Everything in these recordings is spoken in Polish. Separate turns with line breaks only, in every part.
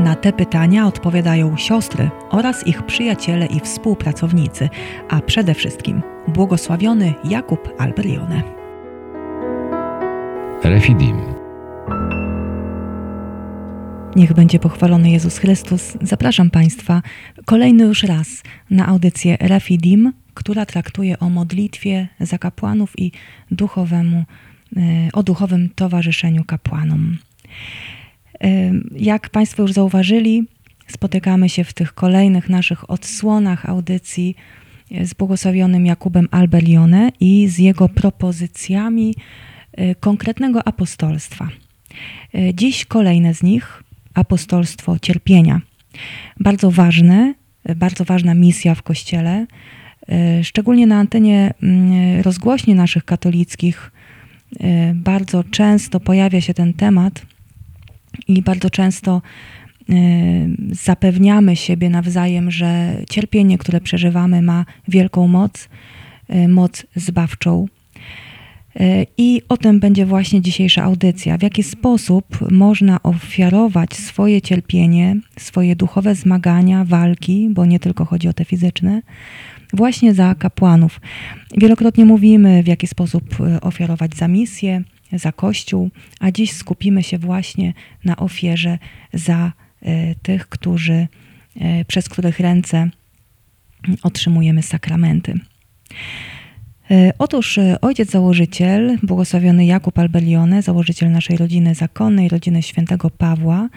Na te pytania odpowiadają siostry oraz ich przyjaciele i współpracownicy, a przede wszystkim błogosławiony Jakub Alberione.
Refidim.
Niech będzie pochwalony Jezus Chrystus. Zapraszam Państwa kolejny już raz na audycję Refidim, która traktuje o modlitwie za kapłanów i duchowemu, e, o duchowym towarzyszeniu kapłanom. Jak Państwo już zauważyli, spotykamy się w tych kolejnych naszych odsłonach audycji z błogosławionym Jakubem Albelione i z jego propozycjami e, konkretnego apostolstwa. E, dziś kolejne z nich apostolstwo cierpienia. Bardzo ważne, e, bardzo ważna misja w Kościele, szczególnie na antenie mm, rozgłośni naszych katolickich. Bardzo często pojawia się ten temat i bardzo często y, zapewniamy siebie nawzajem, że cierpienie, które przeżywamy, ma wielką moc, y, moc zbawczą. Y, I o tym będzie właśnie dzisiejsza audycja. W jaki sposób można ofiarować swoje cierpienie, swoje duchowe zmagania, walki, bo nie tylko chodzi o te fizyczne, właśnie za kapłanów. Wielokrotnie mówimy, w jaki sposób ofiarować za misję, za Kościół, a dziś skupimy się właśnie na ofierze za e, tych, którzy, e, przez których ręce otrzymujemy sakramenty. E, otóż ojciec założyciel, błogosławiony Jakub Albelione, założyciel naszej rodziny zakonnej, rodziny świętego Pawła,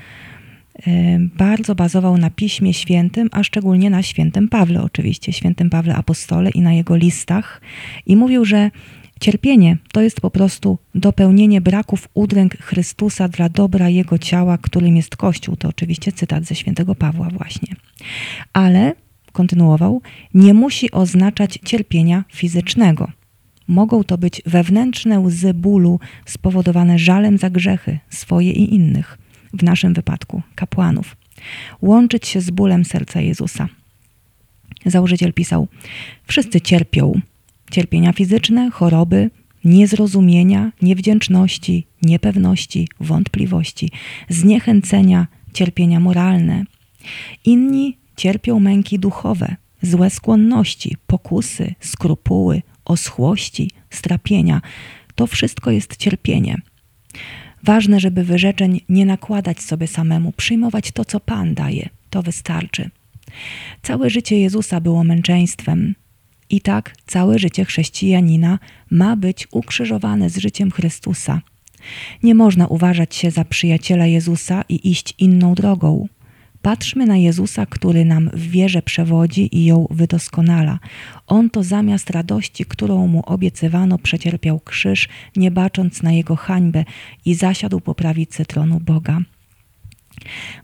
bardzo bazował na Piśmie Świętym, a szczególnie na świętym Pawle, oczywiście, świętym Pawle Apostole i na jego listach. I mówił, że Cierpienie to jest po prostu dopełnienie braków udręk Chrystusa dla dobra Jego ciała, którym jest Kościół. To oczywiście cytat ze świętego Pawła właśnie. Ale, kontynuował, nie musi oznaczać cierpienia fizycznego. Mogą to być wewnętrzne łzy bólu spowodowane żalem za grzechy swoje i innych, w naszym wypadku kapłanów. Łączyć się z bólem serca Jezusa. Założyciel pisał: Wszyscy cierpią, cierpienia fizyczne, choroby, niezrozumienia, niewdzięczności, niepewności, wątpliwości, zniechęcenia, cierpienia moralne. Inni cierpią męki duchowe, złe skłonności, pokusy, skrupuły, oschłości, strapienia. To wszystko jest cierpienie. Ważne, żeby wyrzeczeń nie nakładać sobie samemu, przyjmować to, co Pan daje. To wystarczy. Całe życie Jezusa było męczeństwem, i tak całe życie chrześcijanina ma być ukrzyżowane z życiem Chrystusa. Nie można uważać się za przyjaciela Jezusa i iść inną drogą. Patrzmy na Jezusa, który nam w wierze przewodzi i ją wydoskonala. On to zamiast radości, którą mu obiecywano, przecierpiał krzyż, nie bacząc na jego hańbę i zasiadł po prawicy tronu Boga.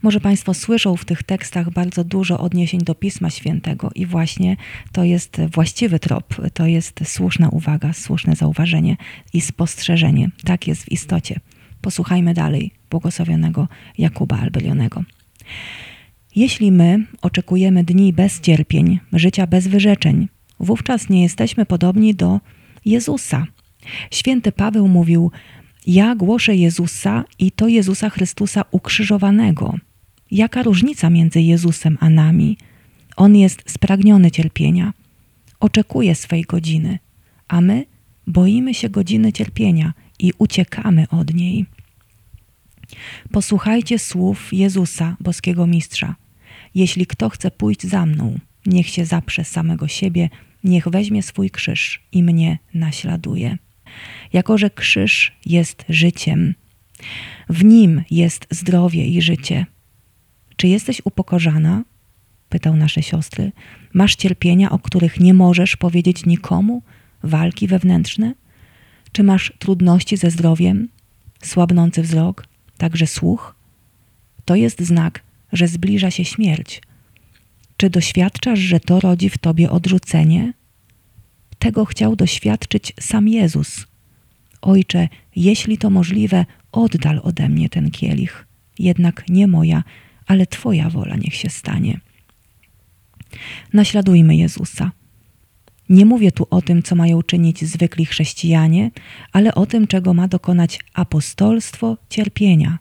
Może Państwo słyszą w tych tekstach bardzo dużo odniesień do Pisma Świętego i właśnie to jest właściwy trop, to jest słuszna uwaga, słuszne zauważenie i spostrzeżenie. Tak jest w istocie. Posłuchajmy dalej błogosławionego Jakuba Albelionego. Jeśli my oczekujemy dni bez cierpień, życia bez wyrzeczeń, wówczas nie jesteśmy podobni do Jezusa. Święty Paweł mówił: ja głoszę Jezusa i to Jezusa Chrystusa ukrzyżowanego. Jaka różnica między Jezusem a nami? On jest spragniony cierpienia, oczekuje swej godziny, a my boimy się godziny cierpienia i uciekamy od niej. Posłuchajcie słów Jezusa, boskiego mistrza. Jeśli kto chce pójść za mną, niech się zaprze samego siebie, niech weźmie swój krzyż i mnie naśladuje jako że krzyż jest życiem. W nim jest zdrowie i życie. Czy jesteś upokorzana? pytał nasze siostry. Masz cierpienia, o których nie możesz powiedzieć nikomu? Walki wewnętrzne? Czy masz trudności ze zdrowiem? Słabnący wzrok? Także słuch? to jest znak, że zbliża się śmierć. Czy doświadczasz, że to rodzi w tobie odrzucenie? Tego chciał doświadczyć sam Jezus. Ojcze, jeśli to możliwe, oddal ode mnie ten kielich. Jednak nie moja, ale Twoja wola niech się stanie. Naśladujmy Jezusa. Nie mówię tu o tym, co mają czynić zwykli chrześcijanie, ale o tym, czego ma dokonać apostolstwo cierpienia.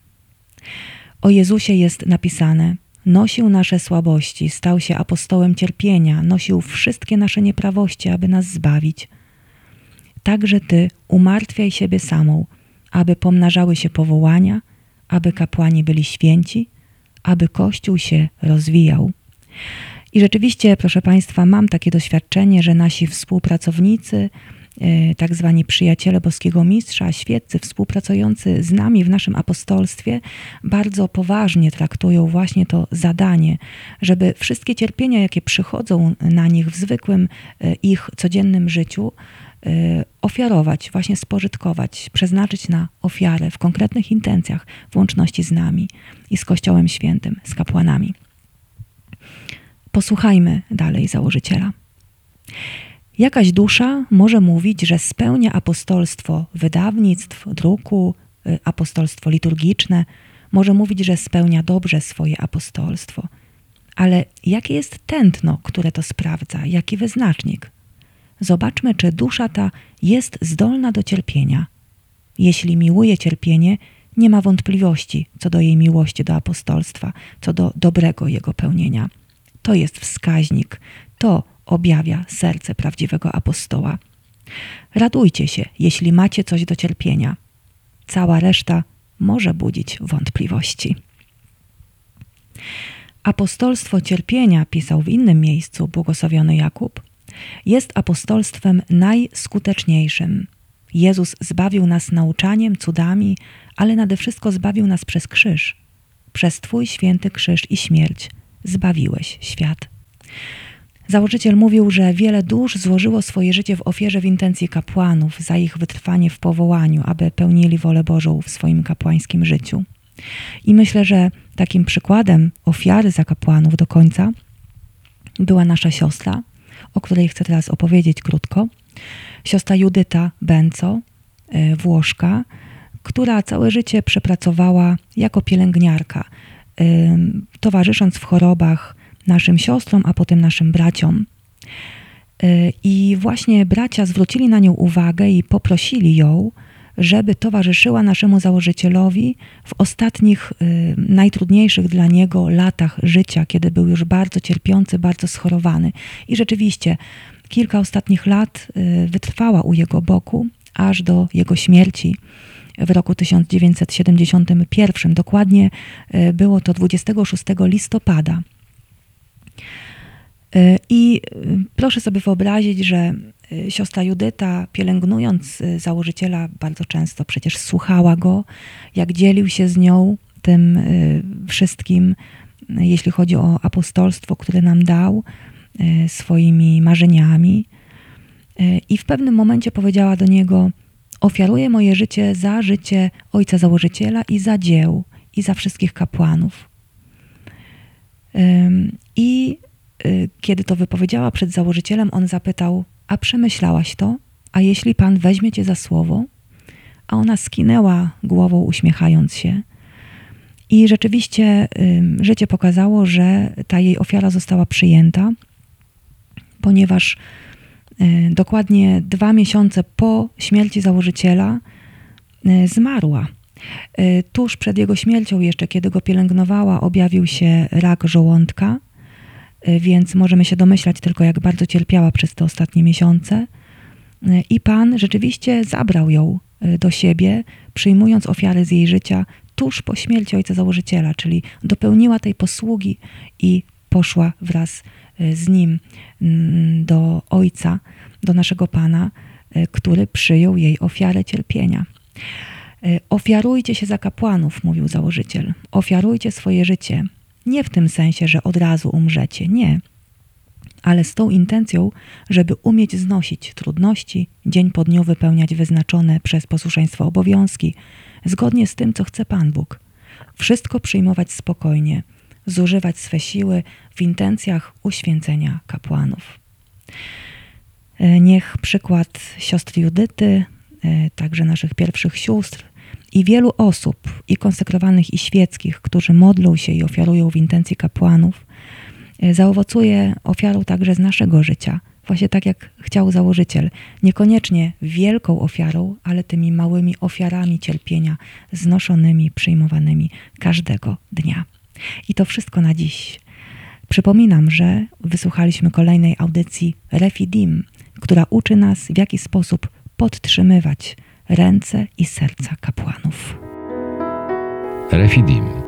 O Jezusie jest napisane: Nosił nasze słabości, stał się apostołem cierpienia, nosił wszystkie nasze nieprawości, aby nas zbawić. Także ty umartwiaj siebie samą, aby pomnażały się powołania, aby kapłani byli święci, aby Kościół się rozwijał. I rzeczywiście, proszę Państwa, mam takie doświadczenie, że nasi współpracownicy, tak zwani przyjaciele boskiego mistrza, świeccy współpracujący z nami w naszym apostolstwie, bardzo poważnie traktują właśnie to zadanie, żeby wszystkie cierpienia, jakie przychodzą na nich w zwykłym e, ich codziennym życiu, e, ofiarować, właśnie spożytkować, przeznaczyć na ofiarę w konkretnych intencjach w łączności z nami i z Kościołem Świętym, z kapłanami. Posłuchajmy dalej założyciela. Jakaś dusza może mówić, że spełnia apostolstwo wydawnictw, druku, y, apostolstwo liturgiczne, może mówić, że spełnia dobrze swoje apostolstwo. Ale jakie jest tętno, które to sprawdza, jaki wyznacznik? Zobaczmy, czy dusza ta jest zdolna do cierpienia. Jeśli miłuje cierpienie, nie ma wątpliwości co do jej miłości do apostolstwa, co do dobrego jego pełnienia. To jest wskaźnik, to objawia serce prawdziwego apostoła. Radujcie się, jeśli macie coś do cierpienia. Cała reszta może budzić wątpliwości. Apostolstwo cierpienia, pisał w innym miejscu błogosławiony Jakub, jest apostolstwem najskuteczniejszym. Jezus zbawił nas nauczaniem, cudami, ale nade wszystko zbawił nas przez krzyż. Przez Twój święty krzyż i śmierć zbawiłeś świat. Założyciel mówił, że wiele dusz złożyło swoje życie w ofierze w intencji kapłanów za ich wytrwanie w powołaniu, aby pełnili wolę Bożą w swoim kapłańskim życiu. I myślę, że takim przykładem ofiary za kapłanów do końca była nasza siostra, o której chcę teraz opowiedzieć krótko. Siostra Judyta Benco, e, Włoszka, która całe życie przepracowała jako pielęgniarka towarzysząc w chorobach naszym siostrom, a potem naszym braciom. Y, I właśnie bracia zwrócili na nią uwagę i poprosili ją, żeby towarzyszyła naszemu założycielowi w ostatnich, y, najtrudniejszych dla niego latach życia, kiedy był już bardzo cierpiący, bardzo schorowany. I rzeczywiście kilka ostatnich lat y, wytrwała u jego boku, aż do jego śmierci w roku 1971. Dokładnie było to 26 listopada. E, I e, proszę sobie wyobrazić, że siostra Judyta, pielęgnując założyciela, bardzo często przecież słuchała go, jak dzielił się z nią tym wszystkim, jeśli chodzi o apostolstwo, które nam dał, swoimi marzeniami. I w pewnym momencie powiedziała do niego: Ofiaruję moje życie za życie ojca założyciela i za dzieł, i za wszystkich kapłanów. I y, kiedy to wypowiedziała przed założycielem, on zapytał: A przemyślałaś to? A jeśli pan weźmie cię za słowo? A ona skinęła głową, uśmiechając się. I rzeczywiście życie pokazało, że ta jej ofiara została przyjęta, ponieważ E, dokładnie dwa miesiące po śmierci założyciela e, zmarła. E, tuż przed jego śmiercią, jeszcze kiedy go pielęgnowała, objawił się rak żołądka, więc możemy się domyślać tylko, jak bardzo cierpiała przez te ostatnie miesiące. I Pan rzeczywiście zabrał ją do siebie, przyjmując ofiary z jej życia tuż po śmierci ojca założyciela, czyli dopełniła tej posługi i poszła wraz z nim mm, do Ojca, do naszego Pana, e, który przyjął jej ofiarę cierpienia. E, ofiarujcie się za kapłanów, mówił założyciel. Ofiarujcie swoje życie. Nie w tym sensie, że od razu umrzecie, nie, ale z tą intencją, żeby umieć znosić trudności, dzień po dniu wypełniać wyznaczone przez posłuszeństwo obowiązki, zgodnie z tym, co chce Pan Bóg. wszystko przyjmować spokojnie, zużywać swe siły w intencjach uświęcenia kapłanów. E, niech przykład siostry Judyty, e, także naszych pierwszych sióstr i wielu osób, i konsekrowanych, i świeckich, którzy modlą się i ofiarują w intencji kapłanów, e, zaowocuje ofiarą także z naszego życia. Właśnie tak jak chciał założyciel, niekoniecznie wielką ofiarą, ale tymi małymi ofiarami cierpienia, znoszonymi, przyjmowanymi każdego dnia. I to wszystko na dziś. Przypominam, że wysłuchaliśmy kolejnej audycji Refidim, która uczy nas, w jaki sposób podtrzymywać ręce i serca kapłanów.
Refidim